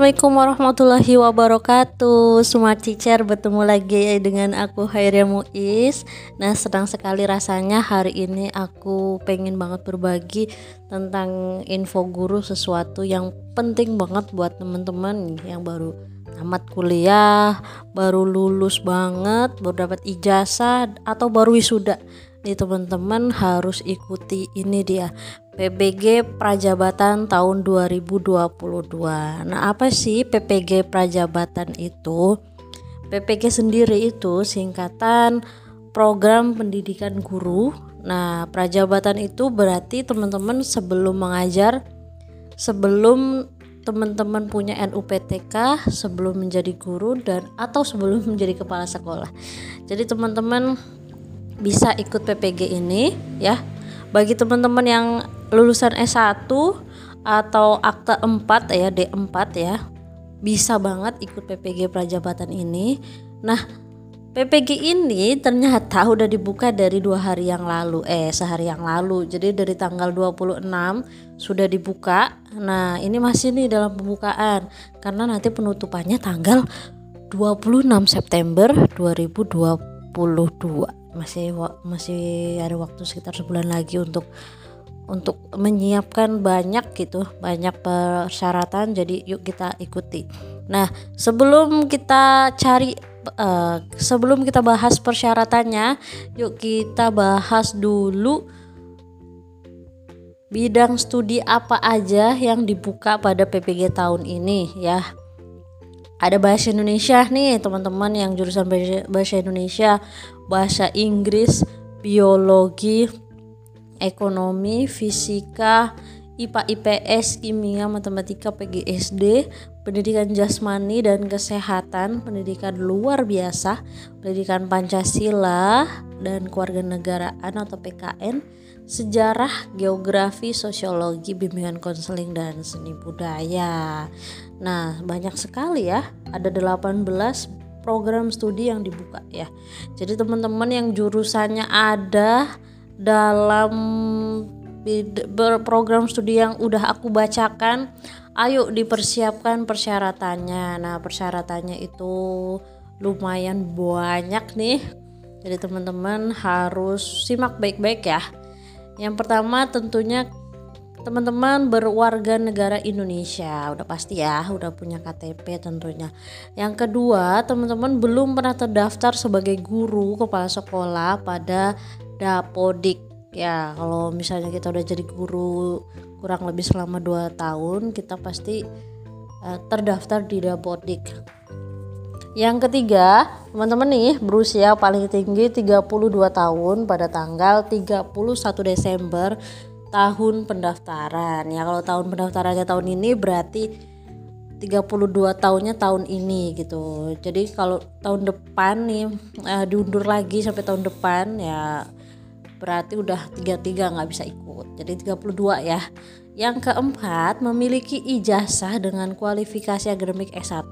Assalamualaikum warahmatullahi wabarakatuh. Smart Teacher bertemu lagi dengan aku Hairia Muiz. Nah sedang sekali rasanya hari ini aku pengen banget berbagi tentang info guru sesuatu yang penting banget buat teman-teman yang baru tamat kuliah, baru lulus banget, baru dapat ijazah atau baru wisuda. Nih teman-teman harus ikuti ini dia PPG Prajabatan tahun 2022. Nah, apa sih PPG Prajabatan itu? PPG sendiri itu singkatan program pendidikan guru. Nah, prajabatan itu berarti teman-teman sebelum mengajar sebelum teman-teman punya NUPTK sebelum menjadi guru dan atau sebelum menjadi kepala sekolah. Jadi teman-teman bisa ikut PPG ini ya. Bagi teman-teman yang lulusan S1 atau akte 4 ya D4 ya bisa banget ikut PPG Prajabatan ini. Nah, PPG ini ternyata udah dibuka dari dua hari yang lalu, eh sehari yang lalu. Jadi dari tanggal 26 sudah dibuka. Nah ini masih nih dalam pembukaan karena nanti penutupannya tanggal 26 September 2022. Masih masih ada waktu sekitar sebulan lagi untuk untuk menyiapkan banyak gitu banyak persyaratan jadi yuk kita ikuti. Nah sebelum kita cari uh, sebelum kita bahas persyaratannya yuk kita bahas dulu bidang studi apa aja yang dibuka pada PPG tahun ini ya. Ada bahasa Indonesia nih teman-teman yang jurusan bahasa Indonesia bahasa Inggris biologi ekonomi, fisika, IPA, IPS, kimia, matematika, PGSD, pendidikan jasmani dan kesehatan, pendidikan luar biasa, pendidikan Pancasila dan kewarganegaraan atau PKN, sejarah, geografi, sosiologi, bimbingan konseling dan seni budaya. Nah, banyak sekali ya. Ada 18 program studi yang dibuka ya. Jadi teman-teman yang jurusannya ada dalam program studi yang udah aku bacakan ayo dipersiapkan persyaratannya. Nah persyaratannya itu lumayan banyak nih. Jadi teman-teman harus simak baik-baik ya. Yang pertama tentunya teman-teman berwarga negara Indonesia. Udah pasti ya udah punya KTP tentunya. Yang kedua teman-teman belum pernah terdaftar sebagai guru kepala sekolah pada Dapodik ya kalau misalnya kita udah jadi guru kurang lebih selama 2 tahun kita pasti uh, terdaftar di Dapodik yang ketiga, teman-teman nih berusia paling tinggi 32 tahun pada tanggal 31 Desember tahun pendaftaran. Ya kalau tahun pendaftarannya tahun ini berarti 32 tahunnya tahun ini gitu. Jadi kalau tahun depan nih uh, diundur lagi sampai tahun depan ya berarti udah 33 nggak bisa ikut. Jadi 32 ya. Yang keempat memiliki ijazah dengan kualifikasi akademik S1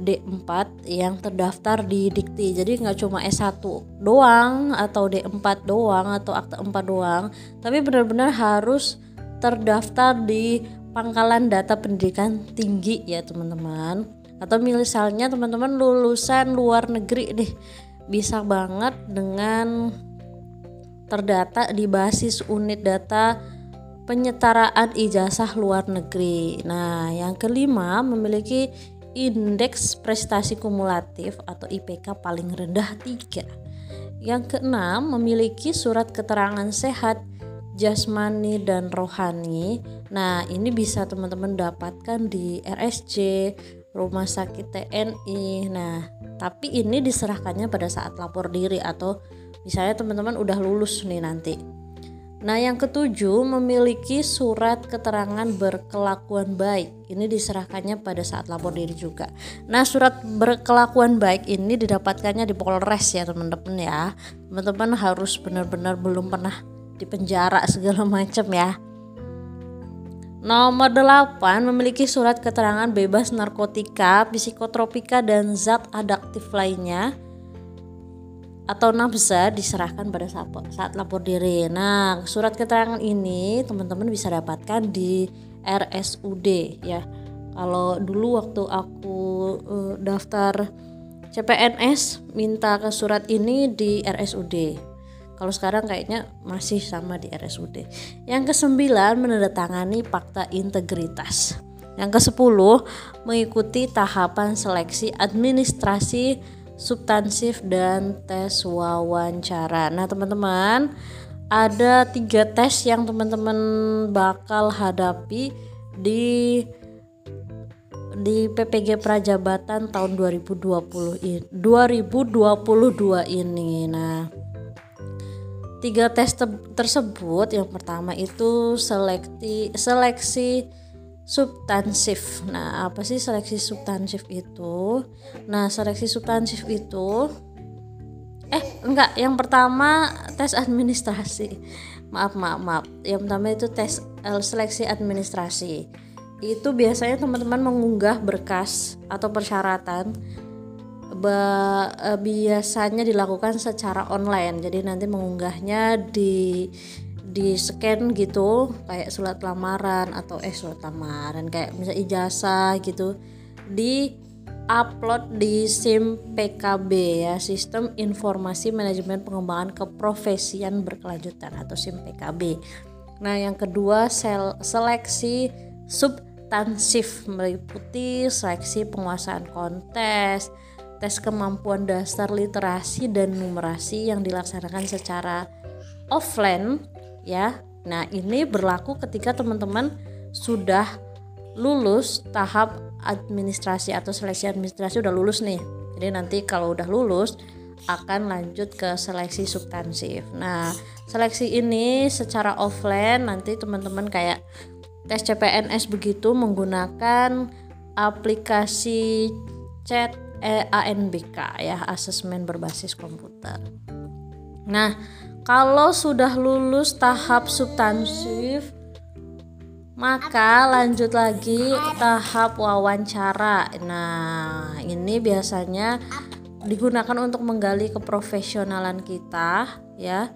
D4 yang terdaftar di Dikti. Jadi nggak cuma S1 doang atau D4 doang atau akte 4 doang tapi benar-benar harus terdaftar di pangkalan data pendidikan tinggi ya teman-teman. Atau misalnya teman-teman lulusan luar negeri deh. Bisa banget dengan terdata di basis unit data penyetaraan ijazah luar negeri. Nah, yang kelima memiliki indeks prestasi kumulatif atau IPK paling rendah 3. Yang keenam memiliki surat keterangan sehat jasmani dan rohani. Nah, ini bisa teman-teman dapatkan di RSC, Rumah Sakit TNI. Nah, tapi ini diserahkannya pada saat lapor diri atau Misalnya teman-teman udah lulus nih nanti. Nah, yang ketujuh memiliki surat keterangan berkelakuan baik. Ini diserahkannya pada saat lapor diri juga. Nah, surat berkelakuan baik ini didapatkannya di Polres ya, teman-teman ya. Teman-teman harus benar-benar belum pernah di penjara segala macam ya. Nomor 8 memiliki surat keterangan bebas narkotika, psikotropika dan zat adaktif lainnya atau nafsa diserahkan pada saat, lapor diri. Nah, surat keterangan ini teman-teman bisa dapatkan di RSUD ya. kalau dulu waktu aku uh, daftar CPNS minta ke surat ini di RSUD kalau sekarang kayaknya masih sama di RSUD. Yang kesembilan menandatangani fakta integritas. Yang kesepuluh mengikuti tahapan seleksi administrasi substansif dan tes wawancara. Nah teman-teman ada tiga tes yang teman-teman bakal hadapi di di PPG Prajabatan tahun 2020 ini 2022 ini. Nah, tiga tes te tersebut yang pertama itu seleksi seleksi substansif nah apa sih seleksi substansif itu? Nah seleksi substansif itu eh enggak yang pertama tes administrasi. Maaf maaf maaf. Yang pertama itu tes eh, seleksi administrasi. Itu biasanya teman-teman mengunggah berkas atau persyaratan ba, e, biasanya dilakukan secara online. Jadi nanti mengunggahnya di di scan gitu kayak surat lamaran atau eh surat lamaran kayak misal ijazah gitu di upload di SIM PKB ya Sistem Informasi Manajemen Pengembangan Keprofesian Berkelanjutan atau SIM PKB. Nah, yang kedua sel seleksi substansif meliputi seleksi penguasaan kontes, tes kemampuan dasar literasi dan numerasi yang dilaksanakan secara offline ya. Nah, ini berlaku ketika teman-teman sudah lulus tahap administrasi atau seleksi administrasi udah lulus nih. Jadi nanti kalau udah lulus akan lanjut ke seleksi substansif. Nah, seleksi ini secara offline nanti teman-teman kayak tes CPNS begitu menggunakan aplikasi chat eh, ANBK ya, asesmen berbasis komputer. Nah, kalau sudah lulus tahap substansif maka lanjut lagi tahap wawancara. Nah, ini biasanya digunakan untuk menggali keprofesionalan kita ya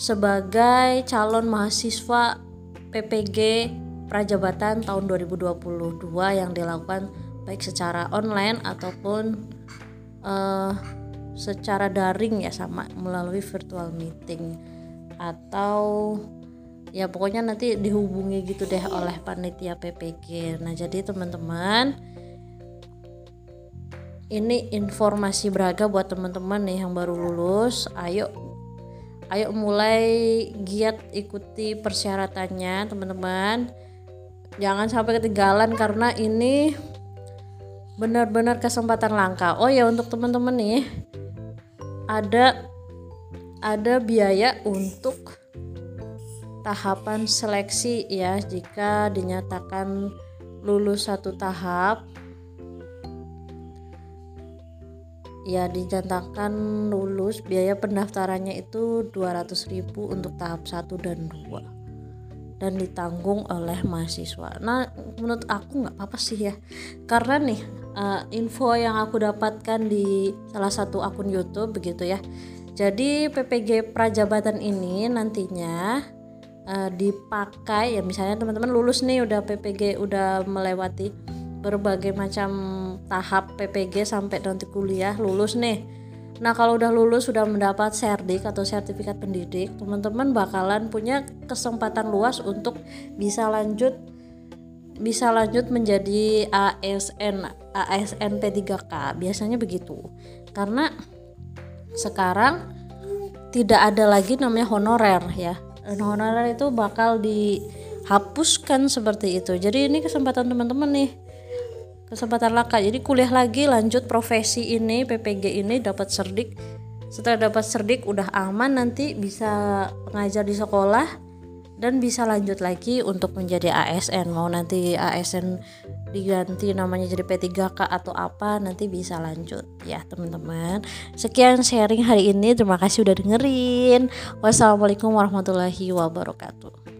sebagai calon mahasiswa PPG Prajabatan tahun 2022 yang dilakukan baik secara online ataupun uh, secara daring ya sama melalui virtual meeting atau ya pokoknya nanti dihubungi gitu deh oleh panitia PPG. Nah, jadi teman-teman ini informasi berharga buat teman-teman nih yang baru lulus. Ayo ayo mulai giat ikuti persyaratannya, teman-teman. Jangan sampai ketinggalan karena ini benar-benar kesempatan langka. Oh ya untuk teman-teman nih ada ada biaya untuk tahapan seleksi ya jika dinyatakan lulus satu tahap. Ya dinyatakan lulus biaya pendaftarannya itu 200.000 untuk tahap 1 dan 2 dan ditanggung oleh mahasiswa. Nah, menurut aku nggak apa-apa sih ya, karena nih uh, info yang aku dapatkan di salah satu akun YouTube begitu ya. Jadi PPG Prajabatan ini nantinya uh, dipakai ya misalnya teman-teman lulus nih udah PPG udah melewati berbagai macam tahap PPG sampai nanti kuliah lulus nih Nah, kalau udah lulus sudah mendapat serdik atau sertifikat pendidik, teman-teman bakalan punya kesempatan luas untuk bisa lanjut bisa lanjut menjadi ASN ASN P3K. Biasanya begitu. Karena sekarang tidak ada lagi namanya honorer ya. Honorer itu bakal dihapuskan seperti itu. Jadi ini kesempatan teman-teman nih kesempatan laka jadi kuliah lagi lanjut profesi ini PPG ini dapat serdik setelah dapat serdik udah aman nanti bisa mengajar di sekolah dan bisa lanjut lagi untuk menjadi ASN mau nanti ASN diganti namanya jadi P3K atau apa nanti bisa lanjut ya teman-teman. Sekian sharing hari ini. Terima kasih udah dengerin. Wassalamualaikum warahmatullahi wabarakatuh